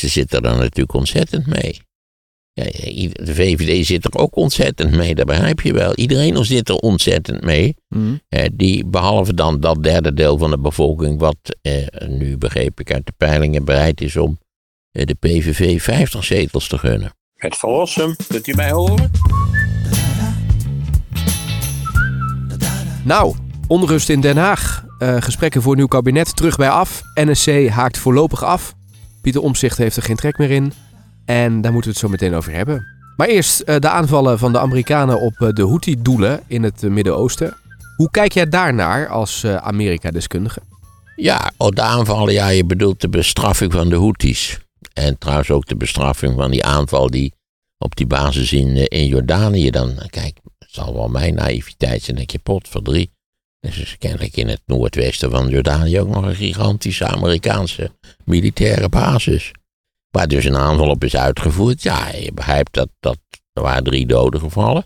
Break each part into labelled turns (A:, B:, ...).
A: Ze zitten er natuurlijk ontzettend mee. Ja, de VVD zit er ook ontzettend mee, dat begrijp je wel. Iedereen zit er ontzettend mee.
B: Mm.
A: die, behalve dan dat derde deel van de bevolking, wat eh, nu begreep ik uit de peilingen bereid is om eh, de PVV 50 zetels te gunnen.
C: Het verlossen, kunt u mij horen?
B: Nou, onrust in Den Haag. Eh, gesprekken voor nieuw kabinet terug bij af. NSC haakt voorlopig af. Pieter Omzicht heeft er geen trek meer in. En daar moeten we het zo meteen over hebben. Maar eerst uh, de aanvallen van de Amerikanen op uh, de Houthi-doelen in het Midden-Oosten. Hoe kijk jij daarnaar als Amerika-deskundige?
A: Ja, op de aanvallen, ja, je bedoelt de bestraffing van de Houthis. En trouwens ook de bestraffing van die aanval die op die basis in, in Jordanië dan. Kijk, het zal wel mijn naïviteit zijn, denk je, pot voor drie. Er is kennelijk in het noordwesten van Jordanië ook nog een gigantische Amerikaanse militaire basis. Waar dus een aanval op is uitgevoerd. Ja, je begrijpt dat, dat er waren drie doden gevallen.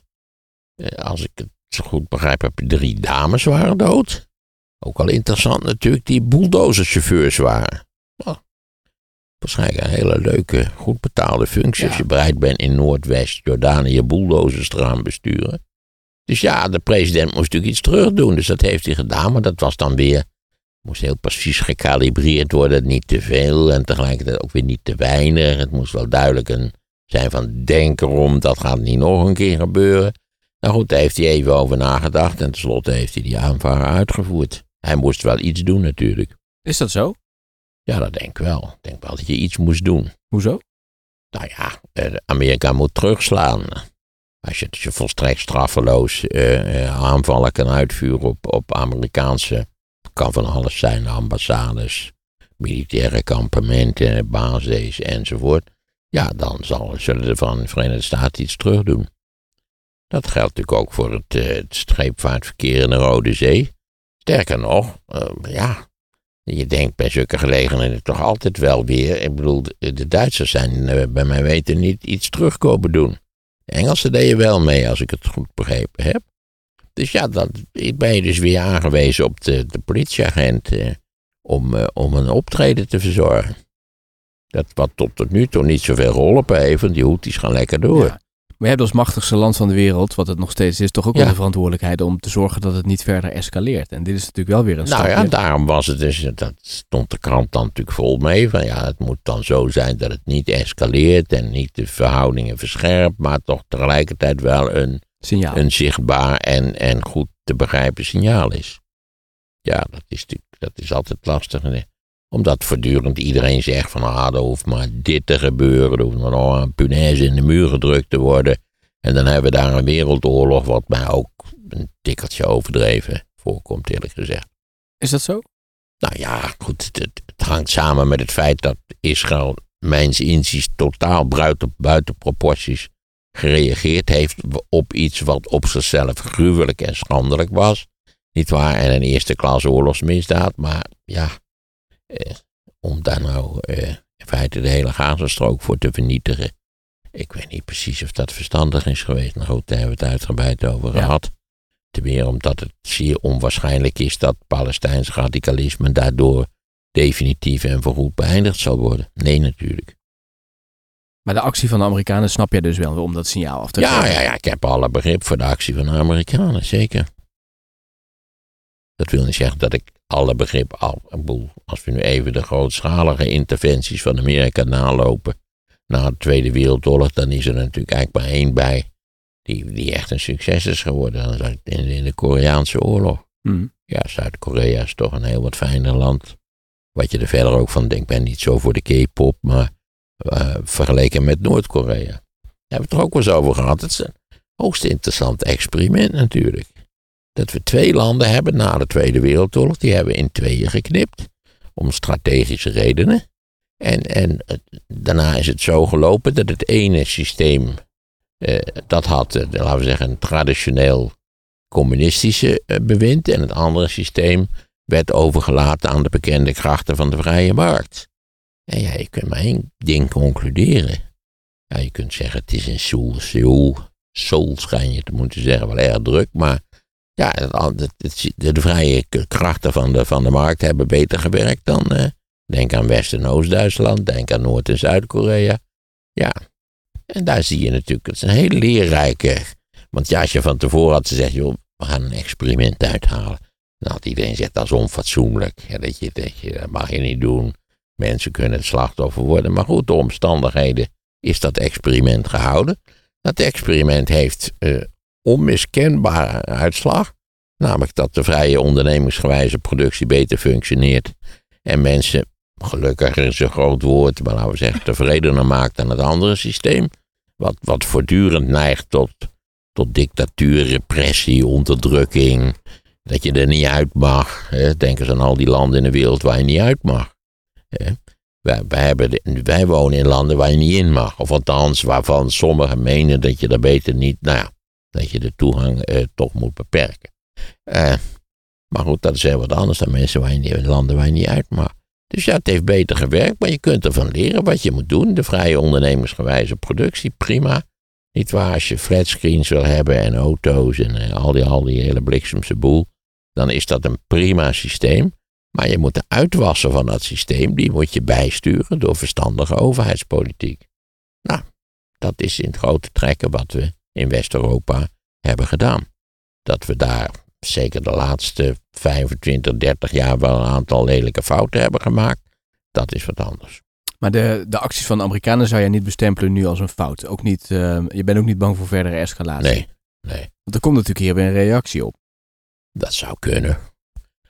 A: Eh, als ik het zo goed begrijp, heb je drie dames waren dood. Ook al interessant natuurlijk, die bulldozerchauffeurs waren. Waarschijnlijk een hele leuke, goed betaalde functie. Als je bereid bent in Noordwest-Jordanië bulldozers te gaan besturen. Dus ja, de president moest natuurlijk iets terug doen. Dus dat heeft hij gedaan. Maar dat was dan weer. Moest heel precies gekalibreerd worden. Niet te veel en tegelijkertijd ook weer niet te weinig. Het moest wel duidelijk een, zijn van denk erom. Dat gaat niet nog een keer gebeuren. Nou goed, daar heeft hij even over nagedacht. En tenslotte heeft hij die aanvraag uitgevoerd. Hij moest wel iets doen natuurlijk.
B: Is dat zo?
A: Ja, dat denk ik wel. Ik denk wel dat je iets moest doen.
B: Hoezo?
A: Nou ja, eh, Amerika moet terugslaan. Als je, volstrekt straffeloos uh, aanvallen kan uitvuren op, op Amerikaanse, kan van alles zijn, ambassades, militaire kampementen, bases enzovoort. Ja, dan zal, zullen de van de Verenigde Staten iets terug doen. Dat geldt natuurlijk ook voor het, uh, het scheepvaartverkeer in de Rode Zee. Sterker nog, ja, je denkt bij zulke gelegenheden toch altijd wel weer. Ik bedoel, de Duitsers zijn bij mij weten niet iets terugkomen doen. De Engelsen deden wel mee, als ik het goed begrepen heb. Dus ja, dan ben je dus weer aangewezen op de, de politieagent eh, om, eh, om een optreden te verzorgen. Dat wat tot, tot nu toe niet zoveel geholpen heeft, want die Houthis gaan lekker door.
B: We hebben als machtigste land van de wereld, wat het nog steeds is, toch ook wel de verantwoordelijkheid om te zorgen dat het niet verder escaleert. En dit is natuurlijk wel weer een
A: Nou ja, daarom was het dus, dat stond de krant dan natuurlijk vol mee van ja, het moet dan zo zijn dat het niet escaleert en niet de verhoudingen verscherpt, maar toch tegelijkertijd wel een,
B: signaal.
A: een zichtbaar en, en goed te begrijpen signaal is. Ja, dat is natuurlijk, dat is altijd lastig. Omdat voortdurend iedereen zegt van ah, er hoeft maar dit te gebeuren. Er hoeft maar nog een punaise in de muur gedrukt te worden. En dan hebben we daar een wereldoorlog, wat mij ook een tikkeltje overdreven voorkomt, eerlijk gezegd.
B: Is dat zo?
A: Nou ja, goed, het, het hangt samen met het feit dat Israël, mijns inziens, totaal buiten, buiten proporties gereageerd heeft op iets wat op zichzelf gruwelijk en schandelijk was. Niet waar, en een eerste klas oorlogsmisdaad, maar ja, eh, om daar nou eh, in feite de hele Gazastrook voor te vernietigen. Ik weet niet precies of dat verstandig is geweest. Nou goed, daar hebben we het uitgebreid over gehad. Ten meer omdat het zeer onwaarschijnlijk is dat Palestijns radicalisme daardoor definitief en voorgoed beëindigd zal worden. Nee, natuurlijk.
B: Maar de actie van de Amerikanen snap je dus wel om dat signaal af te geven?
A: Ja, ja, ja, ik heb alle begrip voor de actie van de Amerikanen, zeker. Dat wil niet zeggen dat ik alle begrip al. Als we nu even de grootschalige interventies van Amerika nalopen. na de Tweede Wereldoorlog, dan is er natuurlijk eigenlijk maar één bij. die, die echt een succes is geworden. Dan in, in de Koreaanse oorlog.
B: Hmm.
A: Ja, Zuid-Korea is toch een heel wat fijner land. Wat je er verder ook van denkt, ben niet zo voor de K-pop, maar uh, vergeleken met Noord-Korea. Daar hebben we het er ook wel eens over gehad. Het is een hoogst interessant experiment natuurlijk dat we twee landen hebben na de Tweede Wereldoorlog. Die hebben in tweeën geknipt. Om strategische redenen. En, en daarna is het zo gelopen dat het ene systeem. Eh, dat had, eh, laten we zeggen, een traditioneel communistische eh, bewind. En het andere systeem werd overgelaten aan de bekende krachten van de vrije markt. En ja, je kunt maar één ding concluderen. Ja, je kunt zeggen, het is in Seoul, Seoul, Seoul schijn je te moeten zeggen, wel erg druk, maar ja, de, vrije krachten van de, van de markt hebben beter gewerkt dan, uh, Denk aan West- en Oost-Duitsland. Denk aan Noord- en Zuid-Korea. Ja. En daar zie je natuurlijk, het is een hele leerrijke. Want ja, als je van tevoren had gezegd, joh, we gaan een experiment uithalen. Had iedereen gezegd, dat is onfatsoenlijk. Dat, je, dat, je, mag je niet doen. Mensen kunnen het slachtoffer worden. Maar goed, de omstandigheden is dat experiment gehouden. Dat experiment heeft uh, onmiskenbare uitslag. Namelijk dat de vrije ondernemingsgewijze productie beter functioneert. En mensen, gelukkig is een groot woord, maar laten we zeggen, tevredener maakt dan het andere systeem. Wat, wat voortdurend neigt tot, tot dictatuur, repressie, onderdrukking. Dat je er niet uit mag. Hè. Denk eens aan al die landen in de wereld waar je niet uit mag. Hè. Wij, wij, hebben wij wonen in landen waar je niet in mag. Of althans, waarvan sommigen menen dat je daar beter niet, nou ja, dat je de toegang eh, toch moet beperken. Eh, maar goed, dat is heel wat anders dan mensen waar je landen waar je niet uit mag. Dus ja, het heeft beter gewerkt, maar je kunt ervan leren wat je moet doen. De vrije ondernemersgewijze productie, prima. Niet waar, als je flatscreens wil hebben en auto's en eh, al, die, al die hele bliksemse boel, dan is dat een prima systeem. Maar je moet de uitwassen van dat systeem, die moet je bijsturen door verstandige overheidspolitiek. Nou, dat is in het grote trekken wat we in West-Europa hebben gedaan. Dat we daar zeker de laatste 25, 30 jaar wel een aantal lelijke fouten hebben gemaakt, dat is wat anders.
B: Maar de, de acties van de Amerikanen zou je niet bestempelen nu als een fout. Ook niet, uh, je bent ook niet bang voor verdere escalatie.
A: Nee, nee.
B: Want er komt natuurlijk hier weer een reactie op.
A: Dat zou kunnen.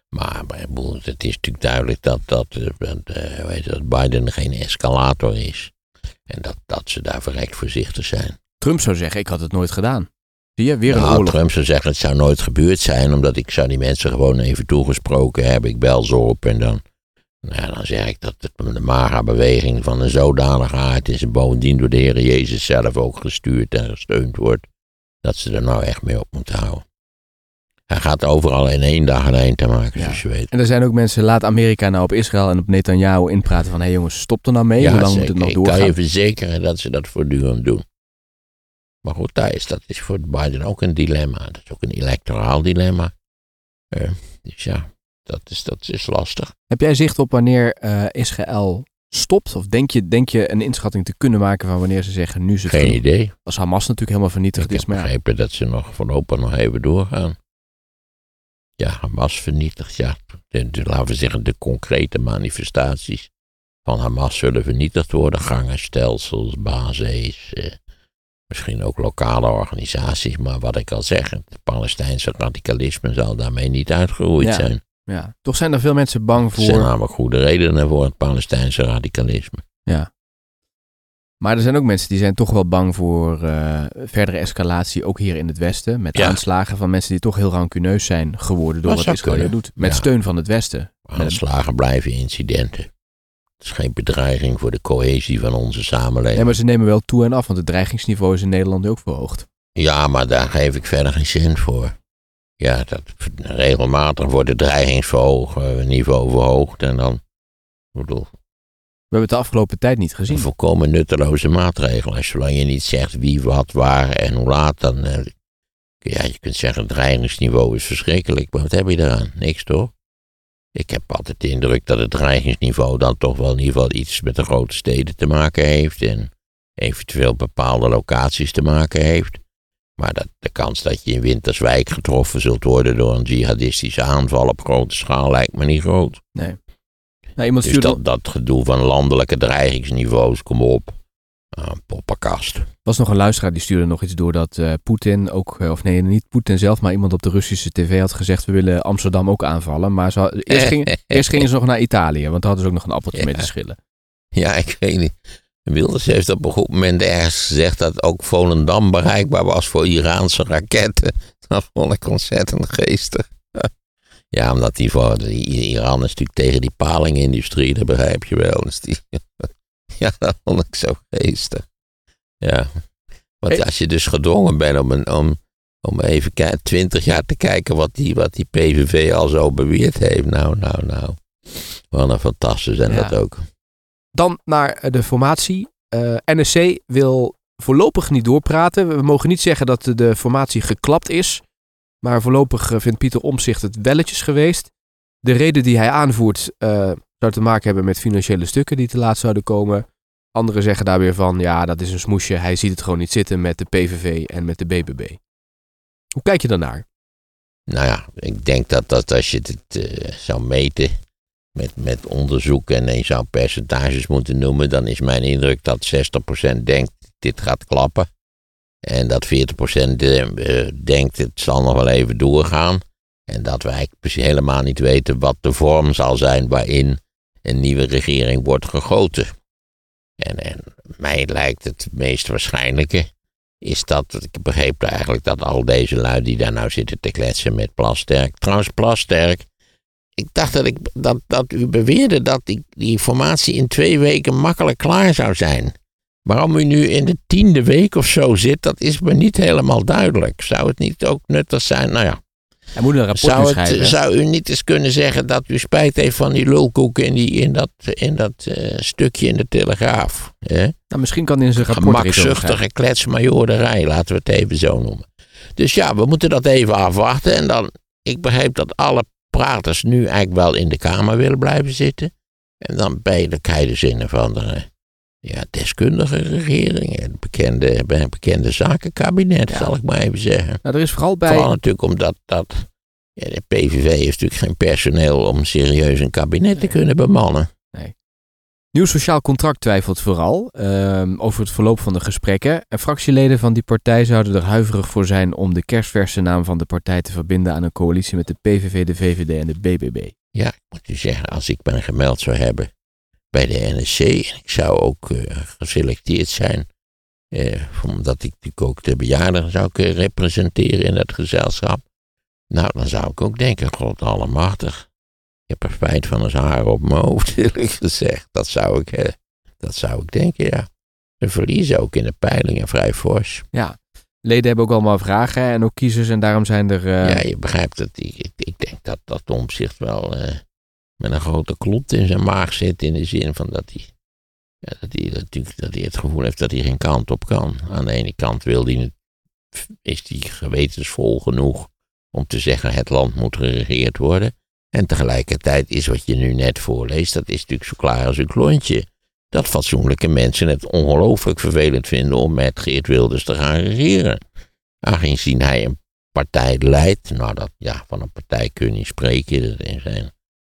A: Maar, maar het is natuurlijk duidelijk dat, dat, uh, weet dat Biden geen escalator is. En dat, dat ze daar verrekt voorzichtig zijn.
B: Trump zou zeggen, ik had het nooit gedaan. Zie je, weer een
A: nou,
B: oorlog.
A: Trump zou zeggen, het zou nooit gebeurd zijn, omdat ik zou die mensen gewoon even toegesproken hebben. Ik bel ze op en dan, nou ja, dan zeg ik dat het de MAGA-beweging van een zodanige aard is en bovendien door de Heer Jezus zelf ook gestuurd en gesteund wordt, dat ze er nou echt mee op moeten houden. Hij gaat overal in één dag een eind te maken,
B: Ja.
A: zoals je weet.
B: En er zijn ook mensen, laat Amerika nou op Israël en op Netanyahu inpraten van... hé hey jongens, stop er nou mee, hoe lang moet het nog
A: ik kan
B: doorgaan?
A: je verzekeren dat ze dat voortdurend doen. Maar goed, daar is, dat is voor Biden ook een dilemma. Dat is ook een electoraal dilemma. Eh, dus ja, dat is, dat is lastig.
B: Heb jij zicht op wanneer eh, Israël stopt? Of denk je, denk je een inschatting te kunnen maken van wanneer ze zeggen nu het
A: Geen idee.
B: Als Hamas natuurlijk helemaal vernietigd
A: Ik
B: is.
A: heb
B: Maar ja,
A: begrepen dat ze nog voorlopig nog even doorgaan. Ja, Hamas vernietigd, ja. De, de- laten we zeggen, de concrete manifestaties van Hamas zullen vernietigd worden. Gangenstelsels, bases, eh, misschien ook lokale organisaties. Maar wat ik al zeg, het Palestijnse radicalisme zal daarmee niet uitgeroeid
B: Ja.
A: zijn.
B: ja. Toch zijn er veel mensen bang
A: Er zijn
B: voor...
A: namelijk goede redenen voor het Palestijnse radicalisme.
B: Maar er zijn ook mensen die zijn toch wel bang voor eh, verdere escalatie, ook hier in het Westen. Met
A: Ja.
B: aanslagen van mensen die toch heel rancuneus zijn geworden door
A: Dat
B: wat Israël doet. Met
A: Ja.
B: steun van het Westen.
A: Aanslagen blijven incidenten. Het is geen bedreiging voor de cohesie van onze samenleving.
B: Nee, maar ze nemen wel toe en af, want het dreigingsniveau is in Nederland ook verhoogd.
A: Ja, maar daar geef ik verder geen cent voor. Ja, dat, regelmatig wordt het dreigingsniveau verhoogd en dan, bedoel,
B: We hebben het de afgelopen tijd niet
A: een
B: gezien.
A: volkomen nutteloze maatregel. Als zolang je niet zegt wie, wat, waar en hoe laat, dan, eh, ja, je kunt zeggen het dreigingsniveau is verschrikkelijk, maar wat heb je eraan? Niks toch? Ik heb altijd de indruk dat het dreigingsniveau dan toch wel in ieder geval iets met de grote steden te maken heeft en eventueel bepaalde locaties te maken heeft. Maar dat, de kans dat je in Winterswijk getroffen zult worden door een jihadistische aanval op grote schaal lijkt me niet groot.
B: Nou, iemand
A: Dus dat, dat gedoe van landelijke dreigingsniveaus, kom op. Ah, een poppenkast.
B: was nog een luisteraar die stuurde nog iets door dat eh, Poetin ook, eh, of nee, niet Poetin zelf, maar iemand op de Russische tv had gezegd: we willen Amsterdam ook aanvallen. Maar ze had- eerst, ging, eerst gingen ze nog naar Italië, want daar hadden ze ook nog een appeltje
A: Ja.
B: mee te schillen.
A: Ja, ik weet niet. Wilders heeft op een goed moment ergens gezegd dat ook Volendam bereikbaar was voor Iraanse raketten. Dat vond ik ontzettend geestig. Ja, omdat die voor Iran is natuurlijk tegen die palingindustrie, dat begrijp je wel. Dus die, ja, dat vond ik zo geestig. Ja, want als je dus gedwongen bent om, een, om, om even twintig jaar te kijken wat die, wat die PVV al zo beweerd heeft. Nou, nou, nou. Wat een fantastisch en
B: Ja.
A: dat ook.
B: Dan naar eh, de formatie. Eh, NSC wil voorlopig niet doorpraten. We mogen niet zeggen dat de, formatie geklapt is. Maar voorlopig eh, vindt Pieter Omzicht het welletjes geweest. De reden die hij aanvoert, Zou te maken hebben met financiële stukken die te laat zouden komen. Anderen zeggen daar weer van, ja, dat is een smoesje. Hij ziet het gewoon niet zitten met de PVV en met de BBB. Hoe kijk je daarnaar?
A: Nou ja, ik denk dat, dat als je het uh, zou meten met, met onderzoek en je zou percentages moeten noemen, dan is mijn indruk dat 60% denkt dit gaat klappen. En dat 40% uh, denkt het zal nog wel even doorgaan. En dat wij helemaal niet weten wat de vorm zal zijn waarin een nieuwe regering wordt gegoten. En, en mij lijkt het meest waarschijnlijke is dat, ik begreep eigenlijk dat al deze lui die daar nou zitten te kletsen met Plasterk. Trouwens, Plasterk, ik dacht dat, ik, dat, dat u beweerde dat die, die informatie in twee weken makkelijk klaar zou zijn. Waarom u nu in de tiende week of zo zit, dat is me niet helemaal duidelijk. Zou het niet ook nuttig zijn? Nou ja,
B: hij moet een rapport
A: zou,
B: schrijven.
A: zou u niet eens kunnen zeggen dat u spijt heeft van die lulkoeken in, die, in dat, in dat uh, stukje in de Telegraaf? Hè?
B: Nou, misschien kan hij in zijn rapport
A: Gemakzuchtige kletsmajorderij, laten we het even zo noemen. Dus ja, we moeten dat even afwachten. En dan, ik begrijp dat alle praters nu eigenlijk wel in de Kamer willen blijven zitten. En dan ben je, dus een of andere ja, deskundige regering. Een bekende, een bekende zakenkabinet,
B: Ja.
A: zal ik maar even zeggen.
B: Nou, er is vooral bij...
A: Vooral natuurlijk omdat dat, ja, de PVV heeft natuurlijk geen personeel om serieus een kabinet te kunnen bemannen.
B: Nieuw Sociaal Contract twijfelt vooral ehm, over het verloop van de gesprekken. En fractieleden van die partij zouden er huiverig voor zijn om de kerstverse naam van de partij te verbinden aan een coalitie met de PVV, de VVD en de BBB.
A: Ja, ik moet u zeggen, als ik me gemeld zou hebben bij de NSC en ik zou ook eh, geselecteerd zijn, eh, omdat ik natuurlijk ook de bejaarden zou kunnen representeren in dat gezelschap, nou dan zou ik ook denken, god allemachtig, ik heb er spijt van als haar op mijn hoofd, eerlijk gezegd. Dat zou ik, eh, dat zou ik denken, ja. Ze verliezen ook in de peilingen vrij fors.
B: Ja, leden hebben ook allemaal vragen hè, en ook kiezers en daarom zijn er...
A: Ja, je begrijpt het. Ik, ik, ik denk dat dat omzicht wel met een grote klont in zijn maag zit. In de zin van dat hij, ja, dat, hij, natuurlijk, dat hij het gevoel heeft dat hij geen kant op kan. Aan de ene kant wil hij, is hij gewetensvol genoeg om te zeggen het land moet geregeerd worden. En tegelijkertijd is wat je nu net voorleest, dat is natuurlijk zo klaar als een klontje. Dat fatsoenlijke mensen het ongelooflijk vervelend vinden om met Geert Wilders te gaan regeren. Aangezien hij een partij leidt, nou dat, ja, van een partij kun je niet spreken. Dat een,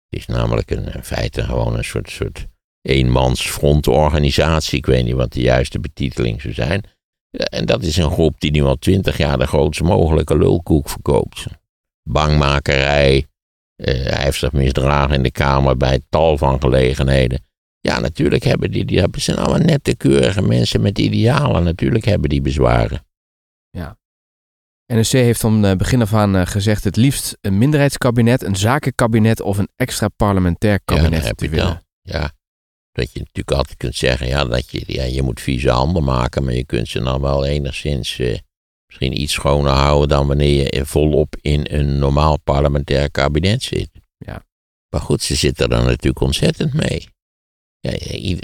A: het is namelijk een, in feite gewoon een soort, soort eenmans frontorganisatie. Ik weet niet wat de juiste betiteling zou zijn. En dat is een groep die nu al twintig jaar de grootst mogelijke lulkoek verkoopt. Bangmakerij, uh, hij heeft zich misdragen in de Kamer bij tal van gelegenheden. Ja, natuurlijk hebben die, die hebben, zijn allemaal nette, keurige mensen met idealen. Natuurlijk hebben die bezwaren.
B: NSC heeft van uh, begin af aan uh, gezegd het liefst een minderheidskabinet, een zakenkabinet of een extra parlementair kabinet
A: ja,
B: te willen.
A: Ja, dat je natuurlijk altijd kunt zeggen, ja, dat je, ja, je moet vieze handen maken, maar je kunt ze dan wel enigszins uh, misschien iets schoner houden dan wanneer je volop in een normaal parlementair kabinet zit.
B: Ja.
A: Maar goed, ze zitten er natuurlijk ontzettend mee. Ja,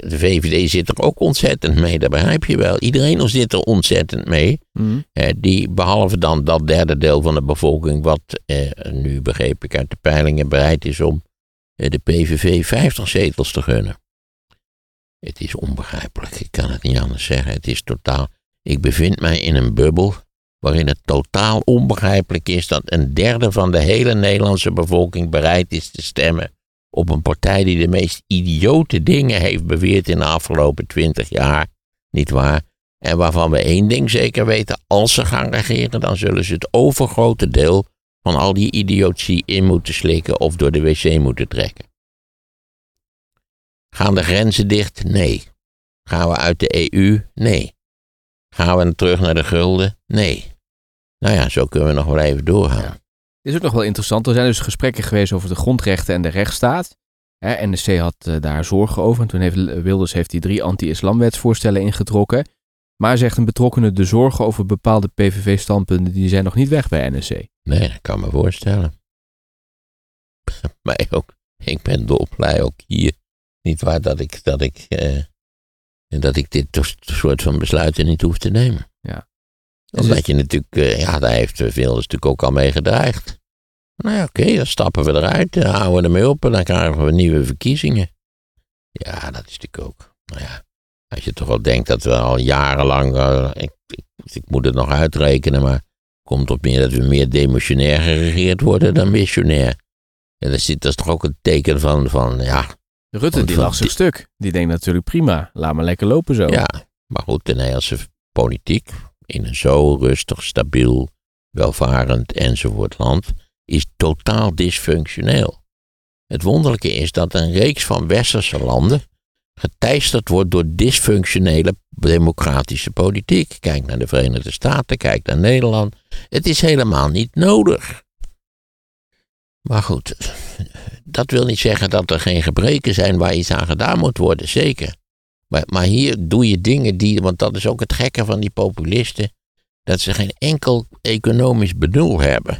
A: de VVD zit er ook ontzettend mee, dat begrijp je wel. Iedereen zit er ontzettend mee.
B: Mm.
A: Eh, die, behalve dan dat derde deel van de bevolking, wat eh, nu begreep ik uit de peilingen bereid is om eh, de PVV 50 zetels te gunnen. Het is onbegrijpelijk, ik kan het niet anders zeggen. Het is totaal. Ik bevind mij in een bubbel waarin het totaal onbegrijpelijk is dat een derde van de hele Nederlandse bevolking bereid is te stemmen op een partij die de meest idiote dingen heeft beweerd in de afgelopen twintig jaar, niet waar? En waarvan we één ding zeker weten, als ze gaan regeren, dan zullen ze het overgrote deel van al die idiotie in moeten slikken of door de wc moeten trekken. Gaan de grenzen dicht? Nee. Gaan we uit de EU? Nee. Gaan we terug naar de gulden? Nee. Nou ja, zo kunnen we nog wel even doorgaan.
B: Dit is ook nog wel interessant. Er zijn dus gesprekken geweest over de grondrechten en de rechtsstaat. Hè, NSC had uh, daar zorgen over. En toen heeft Wilders heeft die drie anti-islamwetsvoorstellen ingetrokken. Maar zegt een betrokkene de zorgen over bepaalde PVV-standpunten... die zijn nog niet weg bij NSC.
A: Nee, dat kan me voorstellen. Mij ook. Ik ben dolblij ook hier. Niet waar dat ik, dat ik, eh, dat ik dit soort van besluiten niet hoef te nemen. Omdat je natuurlijk, uh, ja, daar heeft Wilders natuurlijk ook al mee gedreigd. Nou ja, oké, dan stappen we eruit, dan houden we ermee op en dan krijgen we nieuwe verkiezingen. Ja, dat is natuurlijk ook. Nou ja, als je toch wel denkt dat we al jarenlang, uh, ik, ik, ik, moet het nog uitrekenen, maar komt op meer dat we meer demissionair geregeerd worden dan missionair. En dat is, dat is toch ook een teken van, van ja.
B: Rutte, die lag zijn stuk. Die denkt natuurlijk prima, laat maar lekker lopen zo.
A: Ja, maar goed, de Nederlandse politiek in een zo rustig, stabiel, welvarend enzovoort land is totaal dysfunctioneel. Het wonderlijke is dat een reeks van westerse landen geteisterd wordt door dysfunctionele democratische politiek. Kijk naar de Verenigde Staten, kijk naar Nederland. Het is helemaal niet nodig. Maar goed, dat wil niet zeggen dat er geen gebreken zijn waar iets aan gedaan moet worden, zeker. Maar, maar hier doe je dingen die, want dat is ook het gekke van die populisten, dat ze geen enkel economisch bedoel hebben.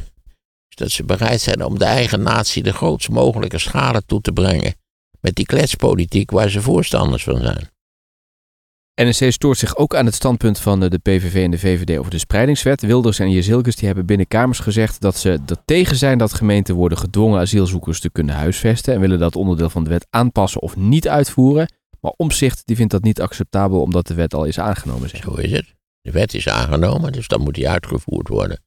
A: Dus dat ze bereid zijn om de eigen natie de grootst mogelijke schade toe te brengen met die kletspolitiek waar ze voorstanders van zijn.
B: NSC stoort zich ook aan het standpunt van de PVV en de VVD over de spreidingswet. Wilders en Jezilkes die hebben binnen Kamers gezegd dat ze er tegen zijn dat gemeenten worden gedwongen asielzoekers te kunnen huisvesten en willen dat onderdeel van de wet aanpassen of niet uitvoeren. Maar Omzicht die vindt dat niet acceptabel omdat de wet al is aangenomen. Zeg.
A: Zo is het. De wet is aangenomen, dus dan moet die uitgevoerd worden.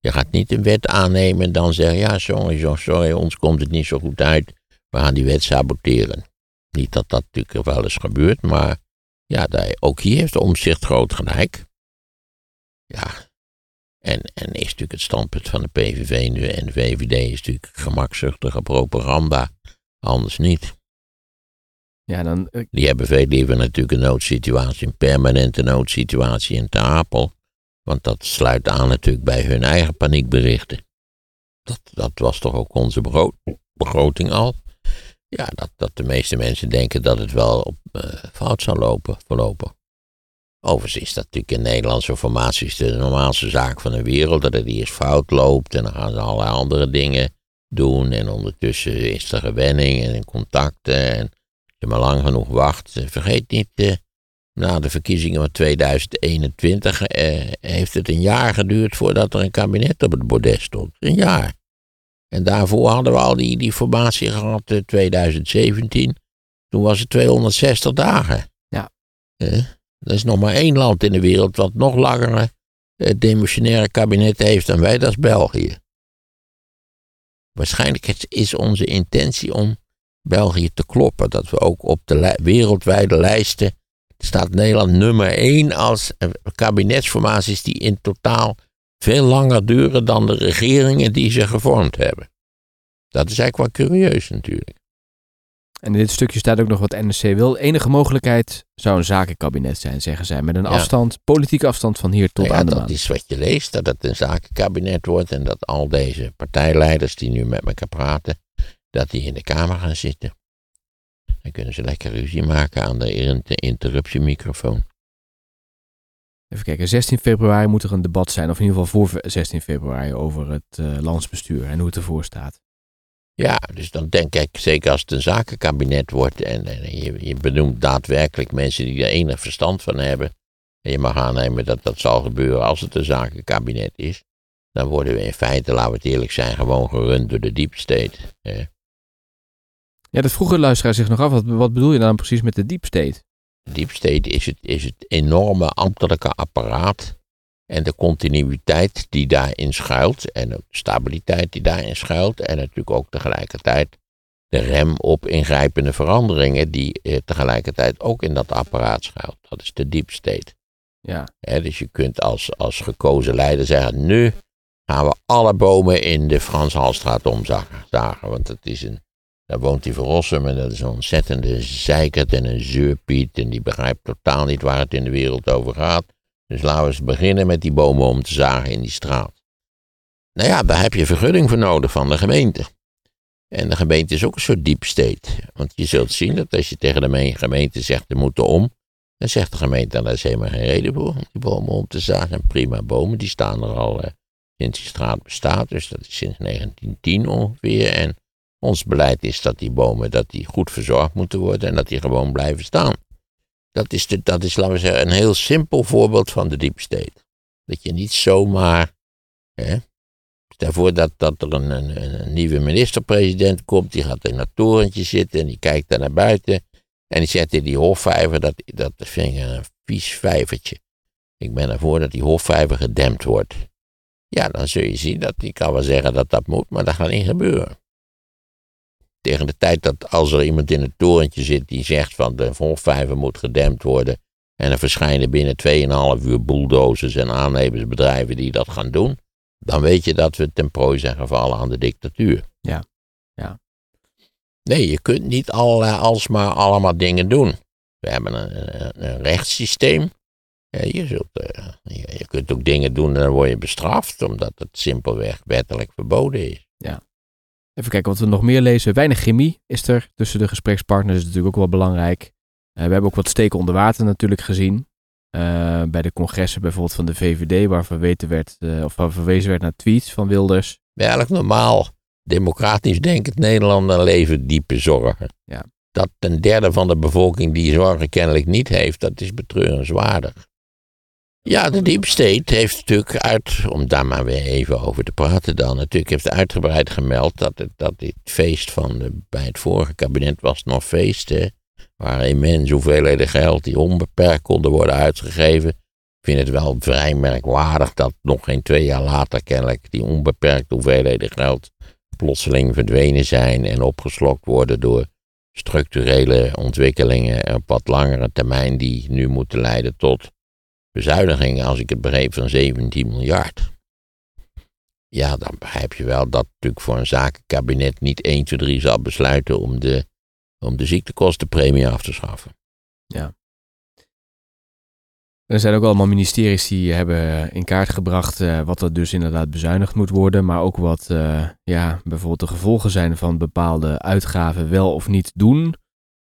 A: Je gaat niet een wet aannemen en dan zeggen, ja sorry, sorry, ons komt het niet zo goed uit. We gaan die wet saboteren. Niet dat dat natuurlijk wel eens gebeurt, maar ja, ook hier heeft omzicht groot gelijk. Ja. En, en is natuurlijk het standpunt van de PVV nu en de VVD is natuurlijk gemakzuchtige propaganda. Anders niet.
B: Ja, dan, uh...
A: Die hebben veel liever natuurlijk een noodsituatie, een permanente noodsituatie in Tapel. Want dat sluit aan natuurlijk bij hun eigen paniekberichten. Dat, dat was toch ook onze begroting al. Ja, dat, dat de meeste mensen denken dat het wel op, uh, fout zal lopen, verlopen. Overigens is dat natuurlijk in Nederlandse formaties de normaalste zaak van de wereld. Dat het eerst fout loopt en dan gaan ze allerlei andere dingen doen. En ondertussen is er gewenning en contacten. En je maar lang genoeg wacht. Eh, vergeet niet, eh, na de verkiezingen van 2021 eh, heeft het een jaar geduurd voordat er een kabinet op het bordes stond. Een jaar. En daarvoor hadden we al die, die formatie gehad, in eh, 2017. Toen was het 260 dagen.
B: Ja.
A: Eh, er is nog maar één land in de wereld wat nog langere eh, demissionaire kabinet heeft dan wij, dat is België. Waarschijnlijk is onze intentie om België te kloppen. Dat we ook op de wereldwijde lijsten staat Nederland nummer één als kabinetsformaties die in totaal veel langer duren dan de regeringen die ze gevormd hebben. Dat is eigenlijk wel curieus natuurlijk.
B: En in dit stukje staat ook nog wat NSC wil. Enige mogelijkheid zou een zakenkabinet zijn, zeggen zij. Met een afstand, politieke afstand van hier tot
A: nou
B: aan de
A: dat
B: maan.
A: Dat is wat je leest, dat het een zakenkabinet wordt. En dat al deze partijleiders die nu met elkaar praten, dat die in de Kamer gaan zitten. Dan kunnen ze lekker ruzie maken aan de interruptiemicrofoon.
B: Even kijken, 16 februari moet er een debat zijn, of in ieder geval voor 16 februari, over het uh, landsbestuur en hoe het ervoor staat.
A: Ja, dus dan denk ik, zeker als het een zakenkabinet wordt en, en je, je, benoemt daadwerkelijk mensen die er enig verstand van hebben, en je mag aannemen dat dat zal gebeuren als het een zakenkabinet is, dan worden we in feite, laten we het eerlijk zijn, gewoon gerund door de deep state. Hè?
B: Ja, dat vroege luisteraar zich nog af, wat, wat bedoel je dan precies met de deep state?
A: Deep state is het, is het enorme ambtelijke apparaat en de continuïteit die daarin schuilt en de stabiliteit die daarin schuilt en natuurlijk ook tegelijkertijd de rem op ingrijpende veranderingen die eh, tegelijkertijd ook in dat apparaat schuilt. Dat is de deep state.
B: Ja.
A: dus je kunt als, als gekozen leider zeggen, nu gaan we alle bomen in de Frans Halstraat omzagen, zagen, want het is een daar woont hij voor Rossum en dat is een ontzettende zeikert en een zeurpiet. En die begrijpt totaal niet waar het in de wereld over gaat. Dus laten we eens beginnen met die bomen om te zagen in die straat. Nou ja, daar heb je vergunning voor nodig van de gemeente. En de gemeente is ook een soort deep state. Want je zult zien dat als je tegen de gemeente zegt, er moeten om. Dan zegt de gemeente, daar is helemaal geen reden voor om die bomen om te zagen. prima bomen, die staan er al eh, sinds die straat bestaat. Dus dat is sinds 1910 ongeveer. En ons beleid is dat die bomen dat die goed verzorgd moeten worden en dat die gewoon blijven staan. Dat is, de, dat is, laten we zeggen, een heel simpel voorbeeld van de deep state. Dat je niet zomaar hè, Stel voor dat, dat er een, een, nieuwe minister-president komt, die gaat in dat torentje zitten en die kijkt daar naar buiten. En die zet in die hofvijver, dat, dat vind ik een vies vijvertje. Ik ben ervoor dat die hofvijver gedempt wordt. Ja, dan zul je zien dat, die kan wel zeggen dat dat moet, maar dat gaat niet gebeuren. Tegen de tijd dat als er iemand in het torentje zit die zegt van de hofvijver moet gedempt worden, en er verschijnen binnen 2,5 uur bulldozers en aannemersbedrijven die dat gaan doen, dan weet je dat we ten prooi zijn gevallen aan de dictatuur.
B: Ja, ja.
A: Nee, je kunt niet allerlei, alsmaar allemaal dingen doen. We hebben een, een, een rechtssysteem. je, zult, je, je, kunt ook dingen doen en dan word je bestraft, omdat het simpelweg wettelijk verboden is.
B: Even kijken wat we nog meer lezen. Weinig chemie is er tussen de gesprekspartners, is natuurlijk ook wel belangrijk. Uh, we hebben ook wat steken onder water natuurlijk gezien. Uh, bij de congressen bijvoorbeeld van de VVD, waar verweten werd, uh, of waar verwezen werd naar tweets van Wilders.
A: Bij elk normaal democratisch denkend Nederlander leven diepe zorgen.
B: Ja.
A: Dat een derde van de bevolking die zorgen kennelijk niet heeft, dat is betreurenswaardig. Ja, de Deep State heeft natuurlijk uit, om daar maar weer even over te praten dan, natuurlijk heeft uitgebreid gemeld dat, dat dit feest van bij het vorige kabinet was nog feesten waar immens hoeveelheden geld die onbeperkt konden worden uitgegeven. Ik vind het wel vrij merkwaardig dat nog geen twee jaar later kennelijk die onbeperkte hoeveelheden geld plotseling verdwenen zijn en opgeslokt worden door structurele ontwikkelingen op wat langere termijn die nu moeten leiden tot bezuinigingen, als ik het begreep, van 17 miljard. Ja, dan begrijp je wel dat natuurlijk voor een zakenkabinet niet 1, 2, 3 zal besluiten om de om de ziektekostenpremie af te schaffen.
B: Ja. Er zijn ook allemaal ministeries die hebben in kaart gebracht uh, wat er dus inderdaad bezuinigd moet worden, maar ook wat uh, ja, bijvoorbeeld de gevolgen zijn van bepaalde uitgaven wel of niet doen.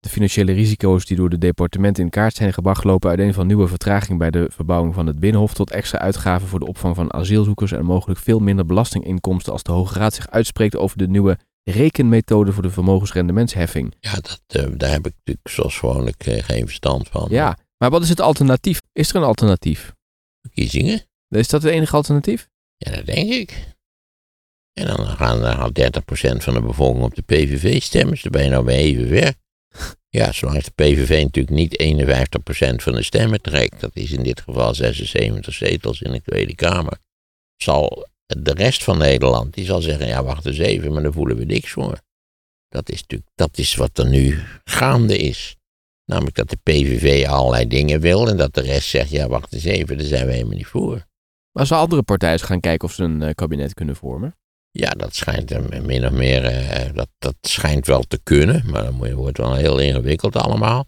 B: De financiële risico's die door de departementen in kaart zijn gebracht lopen uiteen van nieuwe vertraging bij de verbouwing van het Binnenhof tot extra uitgaven voor de opvang van asielzoekers en mogelijk veel minder belastinginkomsten als de Hoge Raad zich uitspreekt over de nieuwe rekenmethode voor de vermogensrendementsheffing.
A: Ja, dat, uh, daar heb ik natuurlijk zoals gewoonlijk uh, geen verstand van.
B: Ja, maar wat is het alternatief? Is er een alternatief?
A: Verkiezingen.
B: Is dat het enige alternatief?
A: Ja, dat denk ik. En dan gaan dan 30% van de bevolking op de PVV stemmen. Dus dan ben je nou weer even weg. Ja, zolang de PVV natuurlijk niet 51% van de stemmen trekt, dat is in dit geval 76 zetels in de Tweede Kamer, zal de rest van Nederland, die zal zeggen, ja wacht eens even, maar daar voelen we niks voor. Dat is natuurlijk, dat is wat er nu gaande is. Namelijk dat de PVV allerlei dingen wil en dat de rest zegt, ja wacht eens even, daar zijn we helemaal niet voor.
B: Maar als andere partijen gaan kijken of ze een uh, kabinet kunnen vormen?
A: Ja, dat schijnt min of meer, uh, dat, dat schijnt wel te kunnen, maar dan wordt wel heel ingewikkeld allemaal.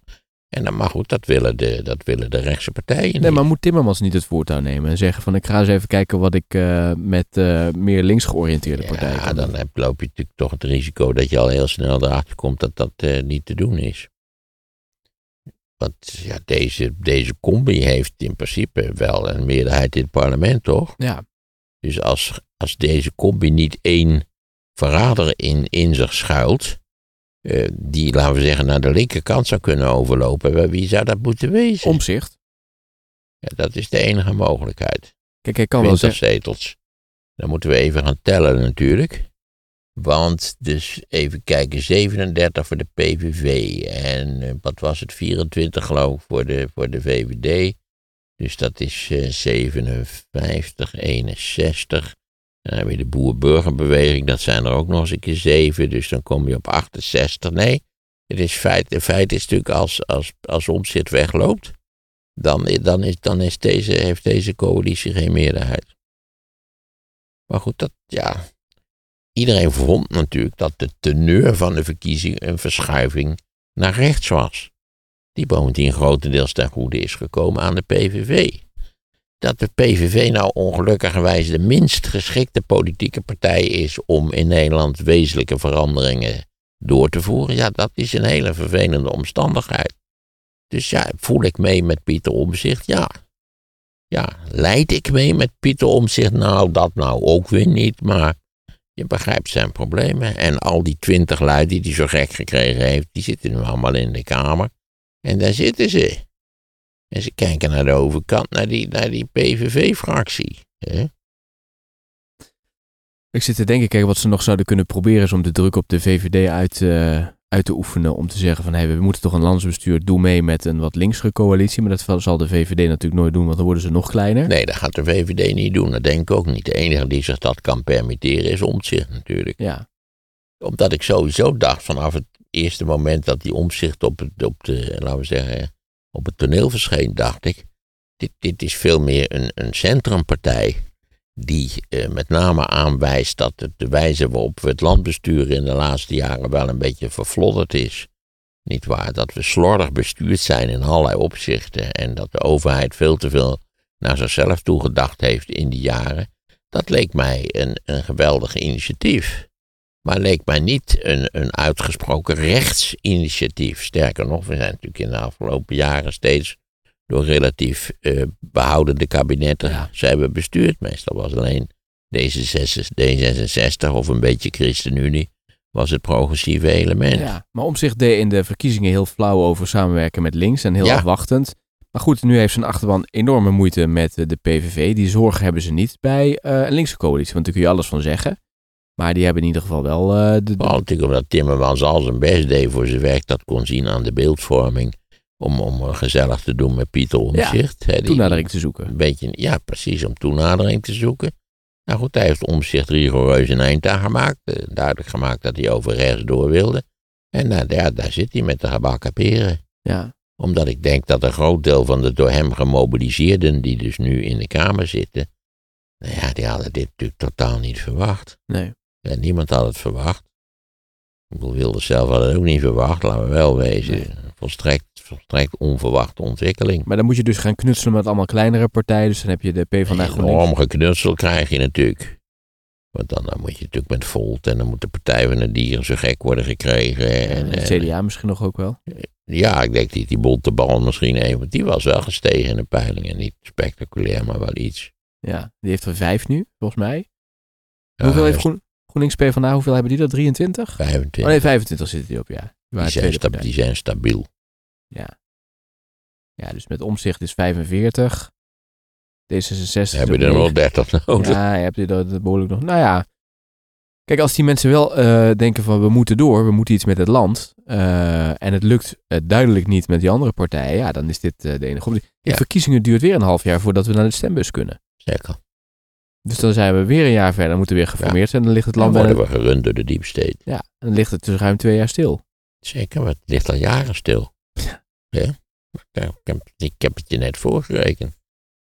A: En dan, maar goed, dat willen, de, dat willen de rechtse partijen
B: Nee,
A: niet.
B: maar moet Timmermans niet het voortouw nemen en zeggen van ik ga eens even kijken wat ik uh, met uh, meer links georiënteerde partijen
A: ja, dan heb, loop je natuurlijk toch het risico dat je al heel snel erachter komt dat dat uh, niet te doen is. Want ja, deze, deze combi heeft in principe wel een meerderheid in het parlement, toch?
B: Ja.
A: Dus als, als deze combi niet één verrader in, in zich schuilt, uh, die, laten we zeggen, naar de linkerkant zou kunnen overlopen, wie zou dat moeten wezen?
B: Omzicht.
A: Ja, dat is de enige mogelijkheid.
B: Kijk, hij kan wel zeggen.
A: zetels. Dan moeten we even gaan tellen natuurlijk. Want, dus even kijken, 37 voor de PVV en uh, wat was het, 24 geloof ik voor de, voor de VVD. Dus dat is uh, 57, 61. Dan heb je de boer-burgerbeweging, dat zijn er ook nog eens een keer zeven, dus dan kom je op 68. Nee, het is feit, de feit is natuurlijk als, als, als omzit wegloopt, dan, dan, is, dan is deze, heeft deze coalitie geen meerderheid. Maar goed, dat, ja, iedereen vond natuurlijk dat de teneur van de verkiezing een verschuiving naar rechts was. Die bovendien grotendeels ten goede is gekomen aan de PVV dat de PVV nou ongelukkigerwijs de minst geschikte politieke partij is om in Nederland wezenlijke veranderingen door te voeren, ja, dat is een hele vervelende omstandigheid. Dus ja, voel ik mee met Pieter Omzicht? Ja. Ja, leid ik mee met Pieter Omzicht? Nou, dat nou ook weer niet, maar je begrijpt zijn problemen. En al die twintig lui die hij zo gek gekregen heeft, die zitten nu allemaal in de kamer. En daar zitten ze. En ze kijken naar de overkant, naar die, naar die PVV-fractie.
B: Ik zit te denken, kijk, wat ze nog zouden kunnen proberen is om de druk op de VVD uit, eh, uit te oefenen. Om te zeggen van, hé, we moeten toch een landsbestuur, doe mee met een wat linkse coalitie. Maar dat zal de VVD natuurlijk nooit doen, want dan worden ze nog kleiner.
A: Nee, dat gaat de VVD niet doen. Dat denk ik ook niet. De enige die zich dat kan permitteren is omzicht natuurlijk.
B: Ja,
A: Omdat ik sowieso dacht vanaf het eerste moment dat die omzicht op, het, op, de, laten we zeggen, op het toneel verscheen, dacht ik, dit, dit is veel meer een, een centrumpartij die eh, met name aanwijst dat het de wijze waarop we het land besturen in de laatste jaren wel een beetje verflodderd is. Niet waar, dat we slordig bestuurd zijn in allerlei opzichten en dat de overheid veel te veel naar zichzelf toegedacht heeft in die jaren. Dat leek mij een, een geweldig initiatief. Maar leek mij niet een, een uitgesproken rechtsinitiatief. Sterker nog, we zijn natuurlijk in de afgelopen jaren steeds door relatief eh, behoudende kabinetten
B: Ja.
A: zijn we bestuurd. Meestal was alleen D66 of een beetje ChristenUnie was het progressieve element.
B: ja. Maar Omzicht deed in de verkiezingen heel flauw over samenwerken met links en heel
A: Ja.
B: afwachtend. Maar goed, nu heeft zijn achterban enorme moeite met eh, de PVV. Die zorgen hebben ze niet bij eh, een linkse coalitie, want daar kun je alles van zeggen. Maar die hebben in ieder geval wel eh, de,
A: omdat Timmermans al zijn best deed voor zijn werk. Dat kon zien aan de beeldvorming. Om, om gezellig te doen met Pieter Omzicht. die-
B: toenadering te zoeken.
A: Een beetje, ja, precies, om toenadering te zoeken. Nou goed, hij heeft Omzicht rigoureus een eind aan gemaakt. eh, Duidelijk gemaakt dat hij over rechts door wilde. En nou, ja, daar zit hij met de gebakken peren.
B: Ja,
A: Omdat ik denk dat een groot deel van de door hem gemobiliseerden, die dus nu in de Kamer zitten, nou ja, die hadden dit natuurlijk totaal niet verwacht.
B: nee.
A: Ja, niemand had het verwacht. Ik Wilders zelf had het ook niet verwacht, laten we wel wezen. Volstrekt, volstrekt onverwachte ontwikkeling.
B: Maar dan moet je dus gaan knutselen met allemaal kleinere partijen. Dus dan heb je de P van de GroenLinks.
A: Enorm geknutsel krijg je natuurlijk. Want dan, dan moet je natuurlijk met Volt en dan moet de Partij van de Dieren zo gek worden gekregen. En,
B: En het CDA misschien nog ook wel.
A: Ja, ik denk dat die bonte bal misschien even, want die was wel gestegen in de peilingen. Niet spectaculair, maar wel iets.
B: Ja, die heeft er vijf nu, volgens mij.
A: Ja,
B: hoeveel heeft Groen, GroenLinks PvdA, hoeveel hebben die dat? 23?
A: is 25.
B: Oh nee, 25 zitten die op, ja. Die
A: zijn sta- die zijn stabiel.
B: Ja. ja, dus met omzicht is 45. D66
A: Heb je er wel
B: negen.
A: 30 nodig?
B: Ja, je hebt je dat behoorlijk nog. Nou ja. Kijk, als die mensen wel eh, denken van we moeten door, we moeten iets met het land. eh, en het lukt eh, duidelijk niet met die andere partijen. Ja, dan is dit de enige optie. De
A: Ja.
B: verkiezingen duurt weer een half jaar voordat we naar de stembus kunnen.
A: Zeker.
B: Dus dan zijn we weer een jaar verder. Dan moeten we weer geformeerd zijn. Dan ligt het
A: Dan
B: land
A: worden
B: bijna,
A: we gerund door de deep state.
B: ja, dan ligt het dus ruim twee jaar stil.
A: Zeker, maar het ligt al jaren stil. Ja. Ja, Ik, heb, ik heb het je net voorgerekend.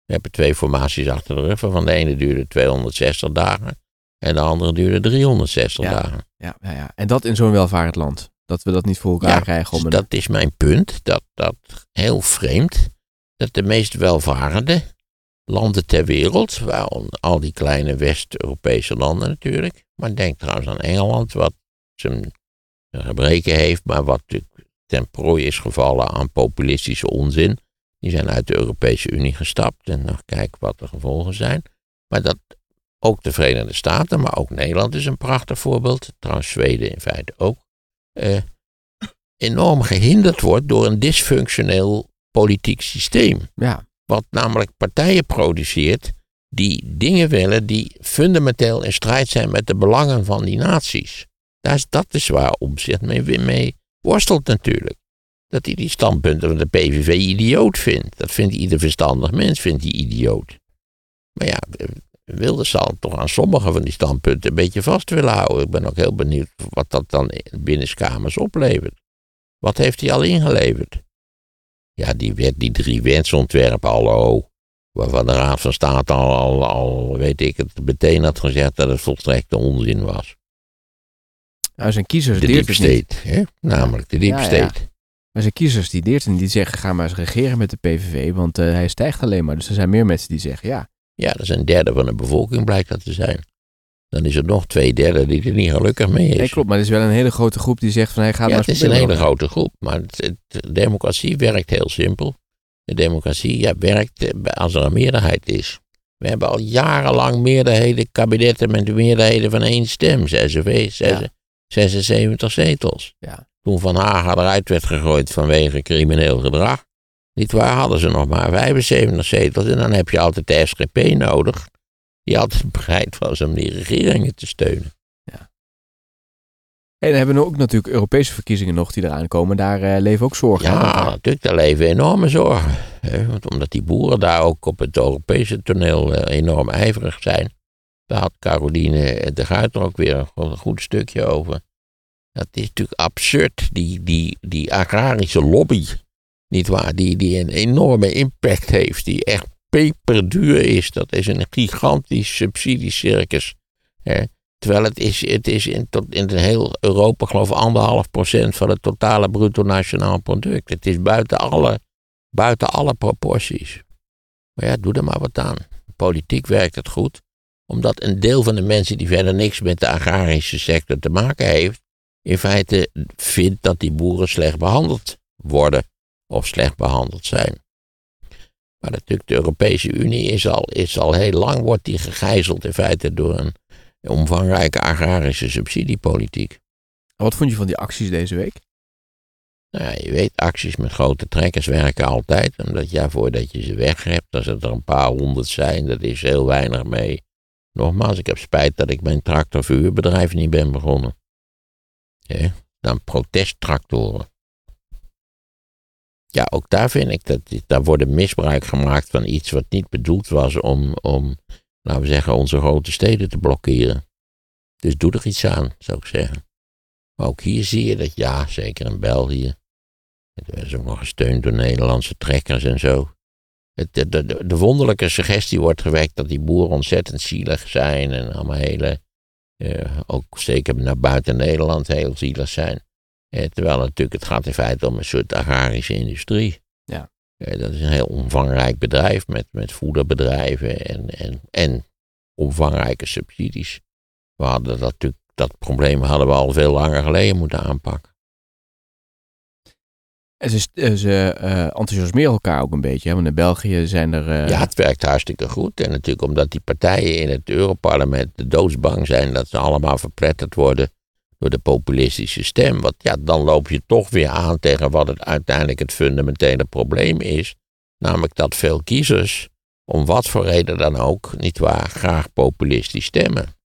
A: We hebben twee formaties achter de rug. Van de ene duurde 260 dagen. En de andere duurde 360
B: Ja.
A: dagen.
B: Ja, ja, ja. En dat in zo'n welvarend land. Dat we dat niet voor elkaar
A: Ja,
B: krijgen. Om
A: Dus
B: een,
A: dat is mijn punt. Dat, dat heel vreemd. Dat de meest welvarende landen ter wereld. Waaronder al die kleine West-Europese landen natuurlijk. Maar denk trouwens aan Engeland. Wat zijn gebreken heeft. Maar wat natuurlijk ten prooi is gevallen aan populistische onzin. Die zijn uit de Europese Unie gestapt. En nog kijk wat de gevolgen zijn. Maar dat ook de Verenigde Staten, maar ook Nederland is een prachtig voorbeeld. Trouwens, Zweden in feite ook. eh, enorm gehinderd wordt door een dysfunctioneel politiek systeem.
B: ja,
A: Wat namelijk partijen produceert die dingen willen die fundamenteel in strijd zijn met de belangen van die naties. Daar is, dat is waar Omtzigt mee, mee worstelt natuurlijk. Dat hij die standpunten van de PVV idioot vindt. Dat vindt ieder verstandig mens, vindt hij idioot. Maar ja, Wilders zal toch aan sommige van die standpunten een beetje vast willen houden. Ik ben ook heel benieuwd wat dat dan binnenskamers oplevert. Wat heeft hij al ingeleverd? Ja, die, wet, die drie wetsontwerpen, hallo. Waarvan de Raad van State al, al, al, weet ik het, meteen had gezegd dat het volstrekte onzin was.
B: nou, zijn kiezers
A: De deep
B: niet.
A: hè? namelijk de deep
B: Ja. Maar zijn kiezers die deert niet. Die zeggen ga maar eens regeren met de PVV. Want eh, hij stijgt alleen maar. Dus er zijn meer mensen die zeggen ja.
A: Ja, dat is een derde van de bevolking blijkt dat te zijn. Dan is er nog twee derde die er niet gelukkig mee is.
B: Nee, klopt. Maar er is wel een hele grote groep die zegt van hij gaat
A: Ja, het is een hele grote groep, maar het, het- de democratie werkt heel simpel. De democratie ja, werkt eh, als er een meerderheid is. We hebben al jarenlang meerderheden, kabinetten met meerderheden van één stem, zes-
B: Ja.
A: 76 zetels.
B: Ja.
A: Toen Van Haga eruit werd gegooid vanwege crimineel gedrag, niet waar, hadden ze nog maar 75 zetels. En dan heb je altijd de SGP nodig, die altijd bereid was om die regeringen te steunen.
B: En dan hebben we ook natuurlijk Europese verkiezingen nog die eraan komen. Daar eh, leven ook zorgen.
A: Ja,
B: daar-
A: natuurlijk, daar leven enorme zorgen. Hè, want omdat die boeren daar ook op het Europese toneel eh, enorm ijverig zijn. Daar had Caroline de Guiter ook weer een, een goed stukje over. Dat is natuurlijk absurd, die, die, die agrarische lobby. Niet waar, die, die een enorme impact heeft, die echt peperduur is. Dat is een gigantisch subsidiecircus. Hè. Terwijl het is, het is in, tot, in heel Europa, geloof ik, anderhalf procent van het totale bruto nationaal product. Het is buiten alle, buiten alle proporties. Maar ja, doe er maar wat aan. Politiek werkt het goed, omdat een deel van de mensen die verder niks met de agrarische sector te maken heeft, in feite vindt dat die boeren slecht behandeld worden of slecht behandeld zijn. Maar natuurlijk, de Europese Unie is al, is al heel lang, wordt die gegijzeld in feite door een omvangrijke agrarische subsidiepolitiek.
B: Wat vond je van die acties deze week?
A: Nou ja, je weet, acties met grote trekkers werken altijd. Omdat ja, voordat je ze weg hebt, als het er een paar honderd zijn, dat is heel weinig mee. Nogmaals, ik heb spijt dat ik mijn tractorverhuurbedrijf niet ben begonnen. Ja, dan protesttractoren. Ja, ook daar vind ik dat daar wordt misbruik gemaakt van iets wat niet bedoeld was om, om, laten we zeggen, onze grote steden te blokkeren. Dus doe er iets aan, zou ik zeggen. Maar ook hier zie je dat, ja, zeker in België. Het is ook nog gesteund door Nederlandse trekkers en zo. Het, de, de, de wonderlijke suggestie wordt gewekt dat die boeren ontzettend zielig zijn en allemaal hele, eh, ook zeker naar buiten Nederland heel zielig zijn. Eh, terwijl natuurlijk het gaat in feite om een soort agrarische industrie.
B: Ja.
A: Eh, dat is een heel omvangrijk bedrijf met, met voederbedrijven en, en, en omvangrijke subsidies. We hadden dat natuurlijk, dat probleem hadden we al veel langer geleden moeten aanpakken.
B: En ze, eh, ze enthousiasmeren elkaar ook een beetje. Hè? Want in België zijn er...
A: Ja, het werkt hartstikke goed. En natuurlijk omdat die partijen in het Europarlement de doodsbang zijn dat ze allemaal verpletterd worden door de populistische stem. Want ja, dan loop je toch weer aan tegen wat het uiteindelijk het fundamentele probleem is. Namelijk dat veel kiezers, om wat voor reden dan ook, niet waar, graag populistisch stemmen.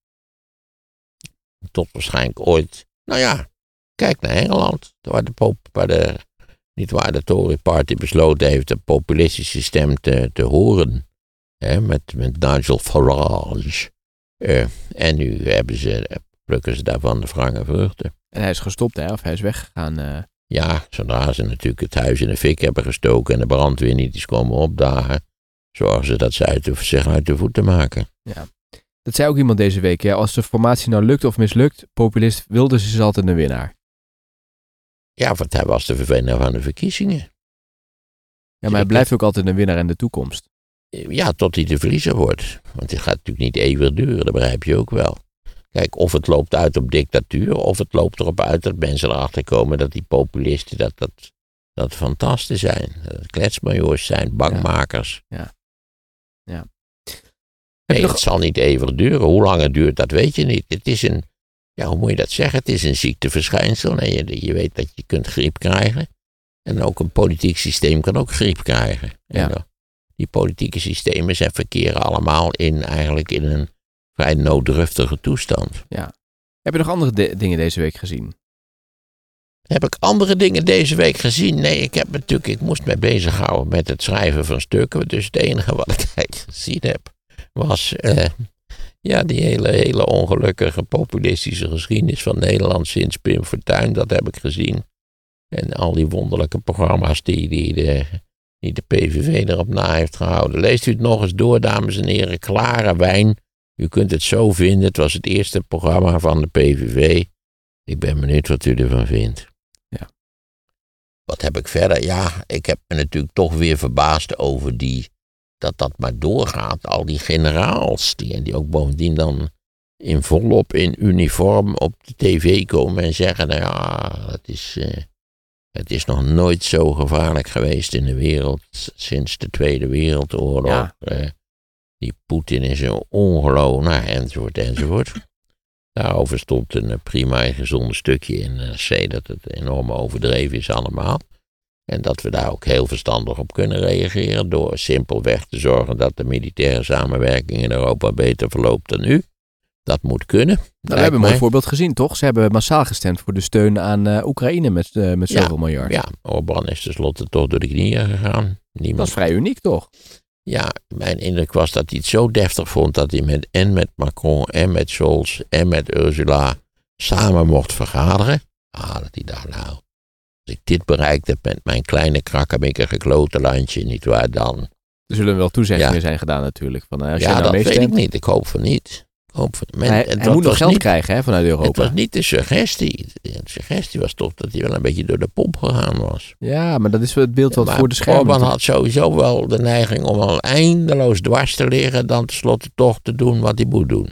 A: Tot waarschijnlijk ooit, nou ja, kijk naar Engeland, waar de, pop, waar de niet waar de Tory Party besloten heeft een populistische stem te, te horen. Met, met Nigel Farage. Eh, en nu hebben ze, plukken ze daarvan de wrange vruchten.
B: En hij is gestopt, hè? Of hij is weggegaan. eh.
A: Ja, zodra ze natuurlijk het huis in de fik hebben gestoken en de brandweer niet is komen opdagen, zorgen ze dat ze uit de, zich uit de voeten maken.
B: Dat zei ook iemand deze week. Ja, als de formatie nou lukt of mislukt, populist Wilders is altijd een winnaar.
A: Ja, want hij was de verwenner van de verkiezingen.
B: Ja, maar hij blijft ook altijd een winnaar in de toekomst.
A: Ja, tot hij de verliezer wordt. Want het gaat natuurlijk niet eeuwig duren, dat begrijp je ook wel. Kijk, of het loopt uit op dictatuur, of het loopt erop uit dat mensen erachter komen dat die populisten dat, dat, dat fantasten zijn. Dat het zijn,
B: je
A: Nee,
B: nog-
A: het zal niet eeuwig duren. Hoe lang het duurt, dat weet je niet. Het is een, ja, hoe moet je dat zeggen? Het is een ziekteverschijnsel. En je, je weet dat je kunt griep krijgen. En ook een politiek systeem kan ook griep krijgen.
B: Ja.
A: En, uh, die politieke systemen zijn verkeren allemaal in, eigenlijk in een vrij nooddruftige toestand.
B: Heb je nog andere de- dingen deze week gezien?
A: Heb ik andere dingen deze week gezien? Nee, ik heb natuurlijk, ik moest me bezighouden met het schrijven van stukken. Dus het enige wat ik eigenlijk gezien heb, was eh, ja, die hele, hele ongelukkige populistische geschiedenis van Nederland sinds Pim Fortuyn. Dat heb ik gezien. En al die wonderlijke programma's die, die, de, die de PVV erop na heeft gehouden. Leest u het nog eens door, dames en heren. Klare wijn. U kunt het zo vinden. Het was het eerste programma van de PVV. Ik ben benieuwd wat u ervan vindt.
B: Ja.
A: Wat heb ik verder? Ja, ik heb me natuurlijk toch weer verbaasd over die, dat dat maar doorgaat. Al die generaals, die, en die ook bovendien dan in volop in uniform op de tv komen en zeggen, nou ja, het is, eh, het is nog nooit zo gevaarlijk geweest in de wereld sinds de Tweede Wereldoorlog.
B: Ja.
A: Eh, die Poetin is een ongeloof, nou, enzovoort, enzovoort. Daarover stond een eh, prima en gezonde stukje in NRC dat het enorm overdreven is allemaal. En dat we daar ook heel verstandig op kunnen reageren door simpelweg te zorgen dat de militaire samenwerking in Europa beter verloopt dan nu. Dat moet kunnen.
B: Nou, we hebben een mooi
A: mij.
B: voorbeeld gezien, toch? Ze hebben massaal gestemd voor de steun aan eh, Oekraïne met, eh, met
A: Ja,
B: zoveel miljard.
A: Ja, Orbán is tenslotte toch door de knieën gegaan. Niemand
B: Dat is vrij uniek, toch?
A: Ja, mijn indruk was dat hij het zo deftig vond dat hij met, en met Macron en met Scholz en met Ursula samen mocht vergaderen. Ah, dat hij dacht, nou, als ik dit bereikt heb met mijn kleine krakkemikkige geklote landje, nietwaar dan?
B: Er zullen wel toezeggingen
A: Ja.
B: zijn gedaan natuurlijk. Van, eh, als
A: ja,
B: nou
A: dat weet ik niet. Ik hoop van niet. Hoop van,
B: hij,
A: het
B: moet nog geld
A: niet,
B: krijgen hè, vanuit
A: Het
B: Europa.
A: was niet de suggestie. De suggestie was toch dat hij wel een beetje door de pomp gegaan was.
B: Ja, maar dat is het beeld wat voor de schermen.
A: Orbán
B: toch?
A: had sowieso wel de neiging om al eindeloos dwars te liggen, dan tenslotte toch te doen wat hij moet doen.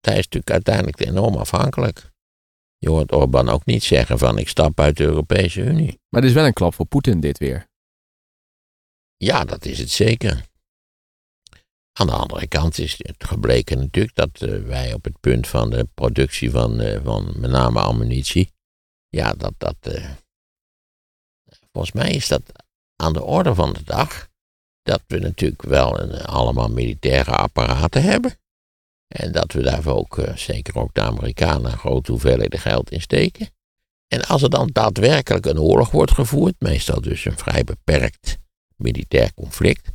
A: Hij is natuurlijk uiteindelijk enorm afhankelijk. Je hoort Orbán ook niet zeggen van ik stap uit de Europese Unie.
B: Maar het is wel een klap voor Poetin dit weer.
A: Ja, dat is het zeker. Aan de andere kant is het gebleken natuurlijk dat eh, wij op het punt van de productie van, eh, van met name ammunitie, ja, dat dat, eh, volgens mij is dat aan de orde van de dag, dat we natuurlijk wel een, allemaal militaire apparaten hebben. En dat we daar ook, zeker ook de Amerikanen, grote hoeveelheden geld in steken. En als er dan daadwerkelijk een oorlog wordt gevoerd, meestal dus een vrij beperkt militair conflict,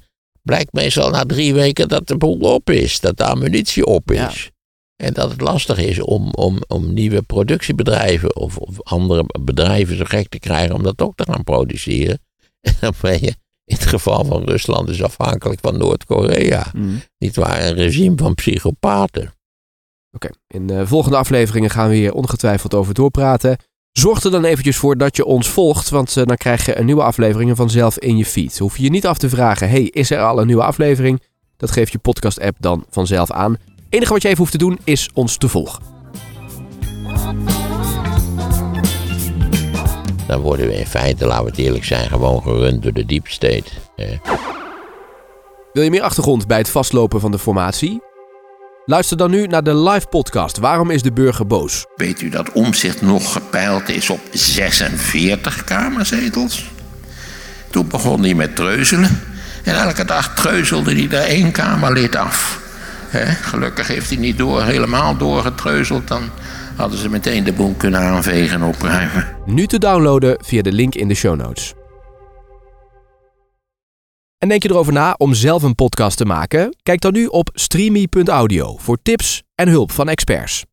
A: blijkt meestal na drie weken dat de boel op is, dat de ammunitie op
B: Ja.
A: is. En dat het lastig is om, om, om nieuwe productiebedrijven of, of andere bedrijven zo gek te krijgen om dat ook te gaan produceren. En dan ben je in het geval van Rusland dus afhankelijk van Noord-Korea. Niet waar, een regime van psychopaten.
B: Oké, in de volgende afleveringen gaan we hier ongetwijfeld over doorpraten. Zorg er dan eventjes voor dat je ons volgt, want eh, dan krijg je een nieuwe aflevering vanzelf in je feed. Hoef je je niet af te vragen, hey, is er al een nieuwe aflevering? Dat geeft je podcast-app dan vanzelf aan. Het enige wat je even hoeft te doen is ons te volgen.
A: Dan worden we in feite, laten we het eerlijk zijn, gewoon gerund door de deep state. Eh,
B: Wil je meer achtergrond bij het vastlopen van de formatie? Luister dan nu naar de live podcast Waarom is de burger boos?
C: Weet u dat Omzicht nog gepeild is op 46 kamerzetels? Toen begon hij met treuzelen. En elke dag treuzelde hij er één kamerlid af. Gelukkig heeft hij niet door, helemaal doorgetreuzeld. Dan hadden ze meteen de boel kunnen aanvegen en opruimen.
B: Nu te downloaden via de link in de show notes. En denk je erover na om zelf een podcast te maken? Kijk dan nu op streamy.audio voor tips en hulp van experts.